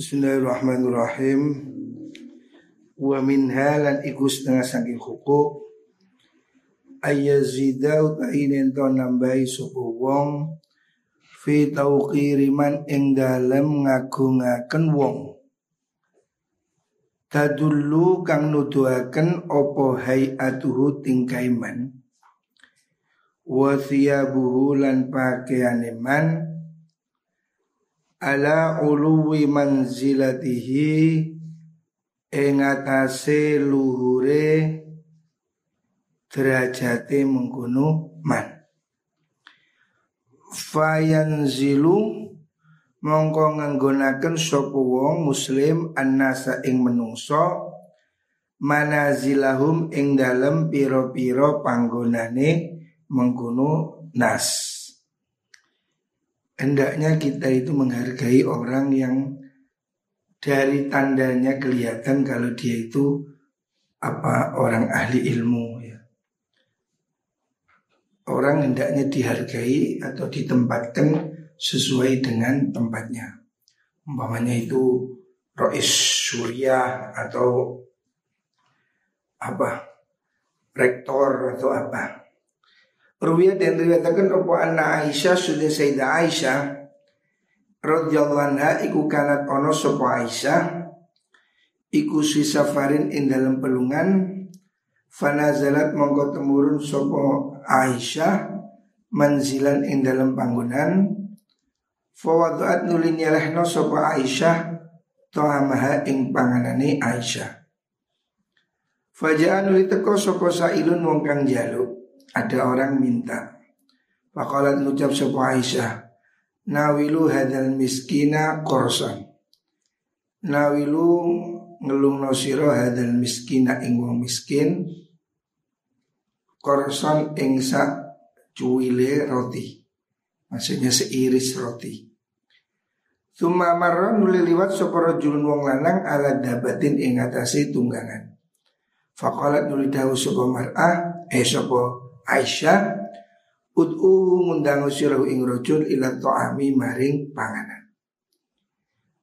Bismillahirrahmanirrahim. Wa min halan iku setengah saking hukuk ayazida utainen to nambahi sapa wong. Fi tauqiri man ing dalem ngagungaken wong. Tadullu kang nuduhaken apa hayatuhu tingkaiman wa thiyabuhu lan pakaiane ala uluwi manzilatihi ing atase luhure derajate mengkono man. Fayanzilu mongko nganggonaken sapa wong muslim annasa ing menungso manazilahum ing dalem piro-piro panggonane mengkono nas hendaknya kita itu menghargai orang yang dari tandanya kelihatan kalau dia itu apa orang ahli ilmu ya. Orang hendaknya dihargai atau ditempatkan sesuai dengan tempatnya. Umpamanya itu Rois Surya atau apa rektor atau apa Ruwiyah dan riwayatakan apa anna Aisyah sudah Sayyidah Aisyah radhiyallahu anha iku kanat ono sapa Aisyah iku si safarin ing dalam pelungan fanazalat mongko temurun sapa Aisyah manzilan ing dalam panggonan fawaduat nulin nyelehno sapa Aisyah to'amaha ing panganane Aisyah. Faja'an nuli teko sapa sailun wong kang jaluk ada orang minta. Fakalat ngucap sebuah Aisyah, nawilu hadal miskina korson. Nawilu ngelung nosiro hadal miskina ing wong miskin korson ing sa cuwile roti. Maksudnya seiris roti. Tuma marra nuli liwat sapa julun wong lanang ala dabatin ing atase tunggangan. Fakalat nuli dawu sapa mar'ah eh sapa Aisyah Ud'u ngundang sirahu ing rojul ila to'ami maring panganan.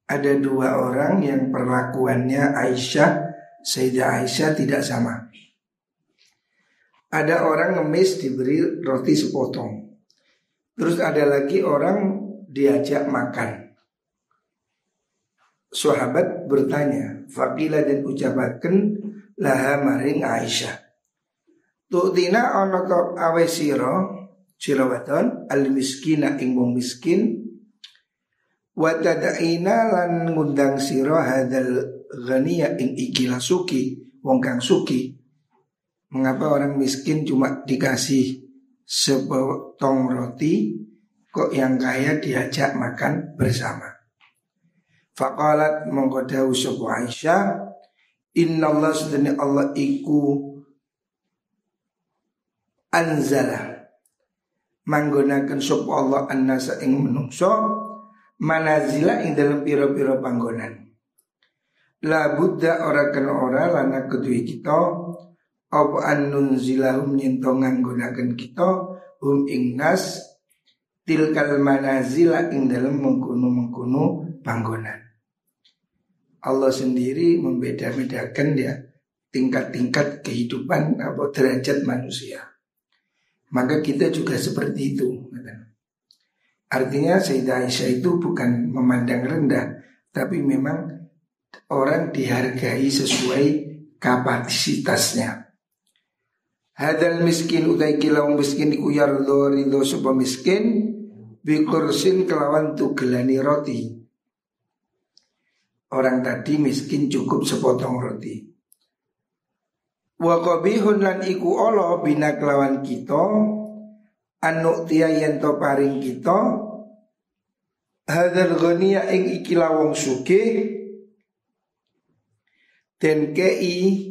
Ada dua orang yang perlakuannya Aisyah Sayyidah Aisyah tidak sama. Ada orang ngemis diberi roti sepotong. Terus ada lagi orang diajak makan. Sahabat bertanya Fakila dan ucapakan Laha maring Aisyah Tu'tina ana to awe sira sira wadon al miskina ing wong miskin. Wa tad'ina lan ngundang sira hadal ghaniya ing ikilah suki wong kang suki. Mengapa orang miskin cuma dikasih sepotong roti kok yang kaya diajak makan bersama? Faqalat mongko dawu sapa Aisyah Inna Allah Allah iku anzala. Manggonaken sop Allah annasa ing menungso manazila ing dalam piro-piro panggonan. La buddha ora kena ora lana kedui kita apa annun zilahum nyento nganggonaken kita hum ing nas tilkal manazila ing dalam mengkuno-mengkuno panggonan. Allah sendiri membeda-bedakan dia tingkat-tingkat kehidupan atau derajat manusia maka kita juga seperti itu. Artinya Sayyidah Aisyah itu bukan memandang rendah, tapi memang orang dihargai sesuai kapasitasnya. Hadal miskin utai kilau miskin iku yardo ridho sopa miskin Bikursin kelawan tugelani roti Orang tadi miskin cukup sepotong roti Wa qabihun lan iku olo bina kelawan kita anu tiya yen to paring kita hadal ghaniya ing iki lawong suke den kei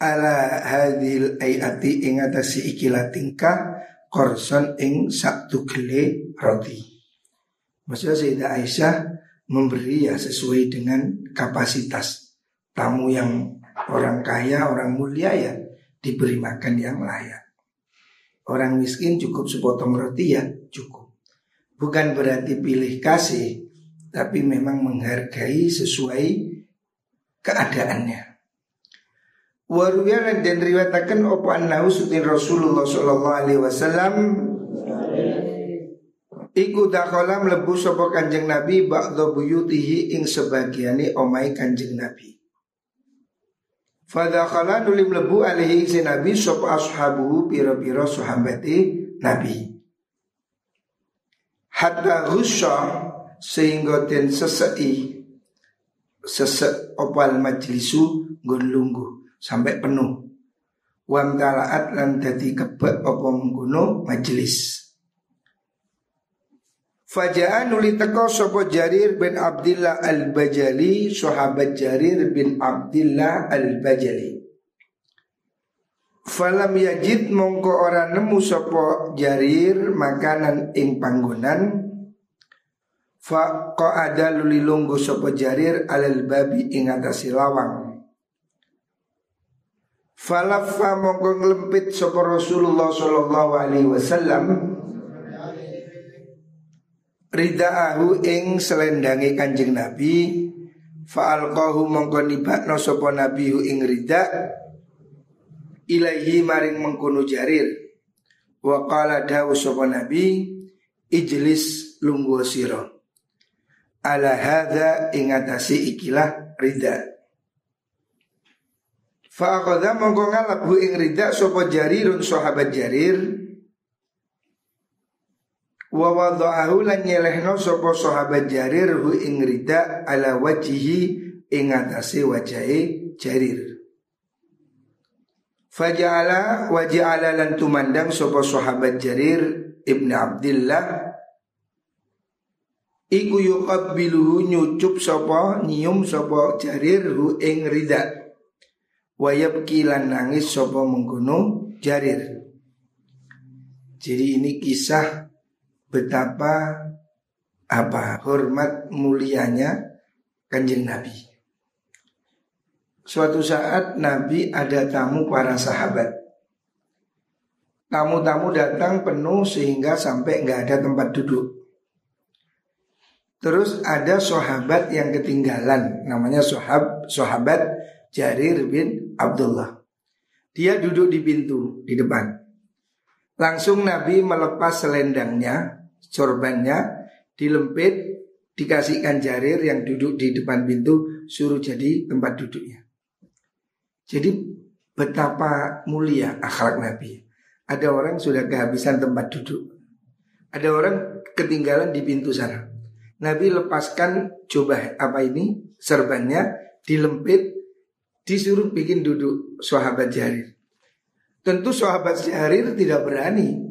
ala hadil ayati ing atase ikilah tingkah korson ing sabtu gele roti. Maksudnya Sayyidah Aisyah memberi ya sesuai dengan kapasitas tamu yang Orang kaya, orang mulia ya diberi makan yang layak. Orang miskin cukup sepotong roti ya cukup. Bukan berarti pilih kasih, tapi memang menghargai sesuai keadaannya. Waruya dan riwayatakan opo annahu sutin Rasulullah sallallahu alaihi wasallam Iku dakhala mlebu sapa Kanjeng Nabi ba'dha buyutihi ing sebagiane omai Kanjeng Nabi. Fadakhala nuli mlebu alaihi si Nabi sapa ashabu pira-pira sahabati Nabi. Hatta ghusya sehingga den sesei sesek opal majlisu nggon lungguh sampai penuh. Wam talaat lan dadi kebek apa mengkono majelis. Faja'an nuli teko sopo Jarir bin Abdullah al-Bajali Sahabat Jarir bin Abdullah al-Bajali. Falam yajid mongko ora nemu sopo Jarir makanan ing panggonan. Fa ada luli lunggu sopo Jarir alal babi ing atasi lawang. Falafa mongko ngelempit sopo Rasulullah sallallahu alaihi wasallam ridaahu ing selendangi kanjeng Nabi. Fa'alqahu mongko nibakno nabi ing rida. Ilaihi maring mengkono jarir. Wa qala dawu nabi ijlis lungguh sira. Ala hadza ing atase ikilah rida. Fa aqadha mongko ngalap ing rida sapa jarirun sahabat jarir Wa wada'ahu lan nyelehno sapa sahabat Jarir hu ing rida ala wajihi ing atase wajahe Jarir. Faja'ala wa ja'ala lan tumandang sapa sahabat Jarir Ibnu Abdullah Iku yuqabbiluhu nyucup sapa nyium sapa Jarir hu ing rida. Wa yabki lan nangis sapa mengkono Jarir. Jadi ini kisah betapa apa hormat mulianya kanjeng Nabi. Suatu saat Nabi ada tamu para sahabat. Tamu-tamu datang penuh sehingga sampai nggak ada tempat duduk. Terus ada sahabat yang ketinggalan, namanya sahab, sahabat Jarir bin Abdullah. Dia duduk di pintu di depan. Langsung Nabi melepas selendangnya sorbannya dilempit dikasihkan jarir yang duduk di depan pintu suruh jadi tempat duduknya. Jadi betapa mulia akhlak Nabi. Ada orang sudah kehabisan tempat duduk. Ada orang ketinggalan di pintu sana. Nabi lepaskan coba apa ini serbannya dilempit disuruh bikin duduk sahabat Jarir. Tentu sahabat Jarir tidak berani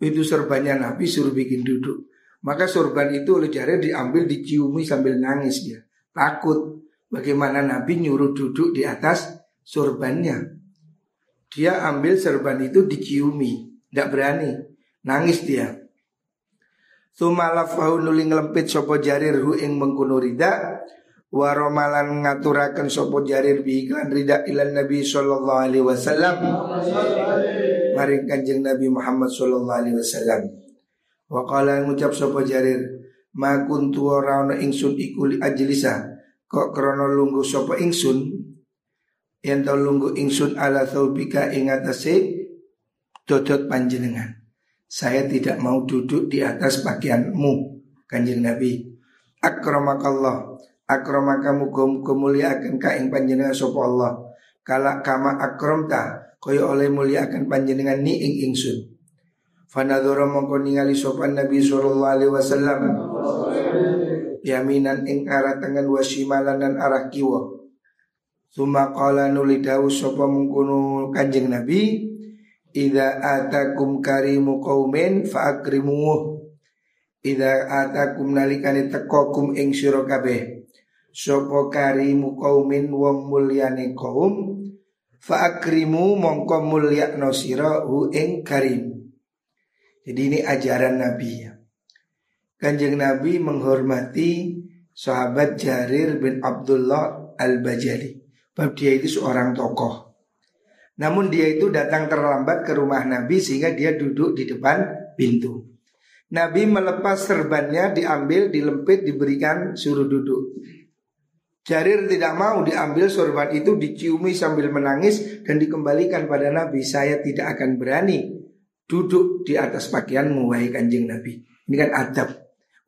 itu serbannya Nabi suruh bikin duduk. Maka sorban itu oleh Jarir diambil diciumi sambil nangis dia. Takut bagaimana Nabi nyuruh duduk di atas sorbannya. Dia ambil serban itu diciumi, tidak berani, nangis dia. Sumalafahu nuli ngelempit sopo jarir hu ing mengkuno rida Waromalan ngaturakan sopo jarir bihiklan rida ilan Nabi Sallallahu Alaihi Wasallam maring Kanjeng Nabi Muhammad sallallahu alaihi wasallam. Wa qala ngucap sapa Jarir, "Ma kuntu ora ana ingsun iku li ajlisa." Kok krana lungguh sapa ingsun yen to lungguh ingsun ala tsaubika ing atase dodot panjenengan. Saya tidak mau duduk di atas pakaianmu, Kanjeng Nabi. Akramakallah, akramaka muga-muga mulia akan ka ing panjenengan sapa Allah. Kala kama akramta kaya oleh mulia akan panjenengan ni ing ingsun. Fanadhara mongko ningali sopan Nabi sallallahu alaihi wasallam yaminan ing arah tengen wa shimalan dan arah kiwa. Suma qala nuli dawu sapa mengkono Kanjeng Nabi Ida atakum karimu qaumin faakrimuh Ida atakum nalikani tekokum ing sira kabeh Sapa karimu qaumin wong mulyane kaum Fa'akrimu mongko mulya nosira hu ing karim. Jadi ini ajaran Nabi ya. Kanjeng Nabi menghormati sahabat Jarir bin Abdullah al-Bajali. Sebab dia itu seorang tokoh. Namun dia itu datang terlambat ke rumah Nabi sehingga dia duduk di depan pintu. Nabi melepas serbannya diambil, dilempit, diberikan suruh duduk. Jarir tidak mau diambil sorban itu diciumi sambil menangis dan dikembalikan pada Nabi. Saya tidak akan berani duduk di atas pakaianmu wahai kanjeng Nabi. Ini kan adab.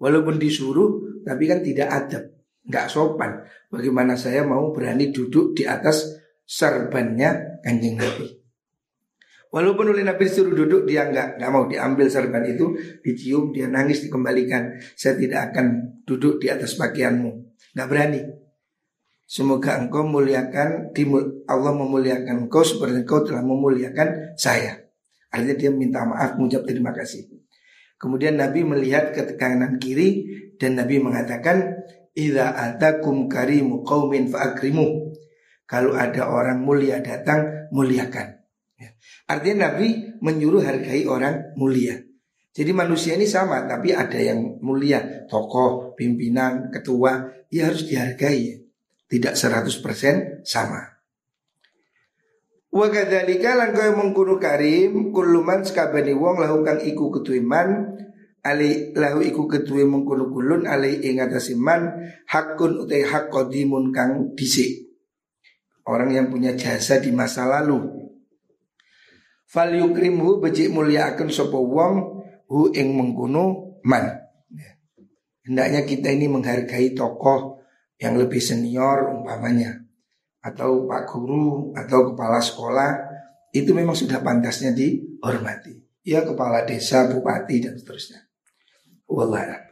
Walaupun disuruh tapi kan tidak adab. Nggak sopan. Bagaimana saya mau berani duduk di atas serbannya kanjeng Nabi. Walaupun oleh Nabi disuruh duduk dia nggak nggak mau diambil serban itu dicium dia nangis dikembalikan saya tidak akan duduk di atas pakaianmu nggak berani semoga engkau muliakan Allah memuliakan engkau seperti engkau telah memuliakan saya artinya dia minta maaf mengucap terima kasih kemudian Nabi melihat ke kanan kiri dan Nabi mengatakan idza atakum karimu qaumin faakrimu kalau ada orang mulia datang muliakan Ya. Artinya Nabi menyuruh hargai orang mulia. Jadi manusia ini sama, tapi ada yang mulia, tokoh, pimpinan, ketua, ya harus dihargai. Tidak 100% sama. Wa kadzalika lan kaya mengkono karim kulluman sakabani wong lahu kang iku ketuiman ali lahu iku ketuwe mengkono kulun ali ing atase man hakun utai hak qadimun kang dhisik. Orang yang punya jasa di masa lalu Fal yukrimhu becik muliakan sapa wong hu ing mengkono man. Hendaknya kita ini menghargai tokoh yang lebih senior umpamanya atau pak guru atau kepala sekolah itu memang sudah pantasnya dihormati. Ya kepala desa, bupati dan seterusnya. Wallah.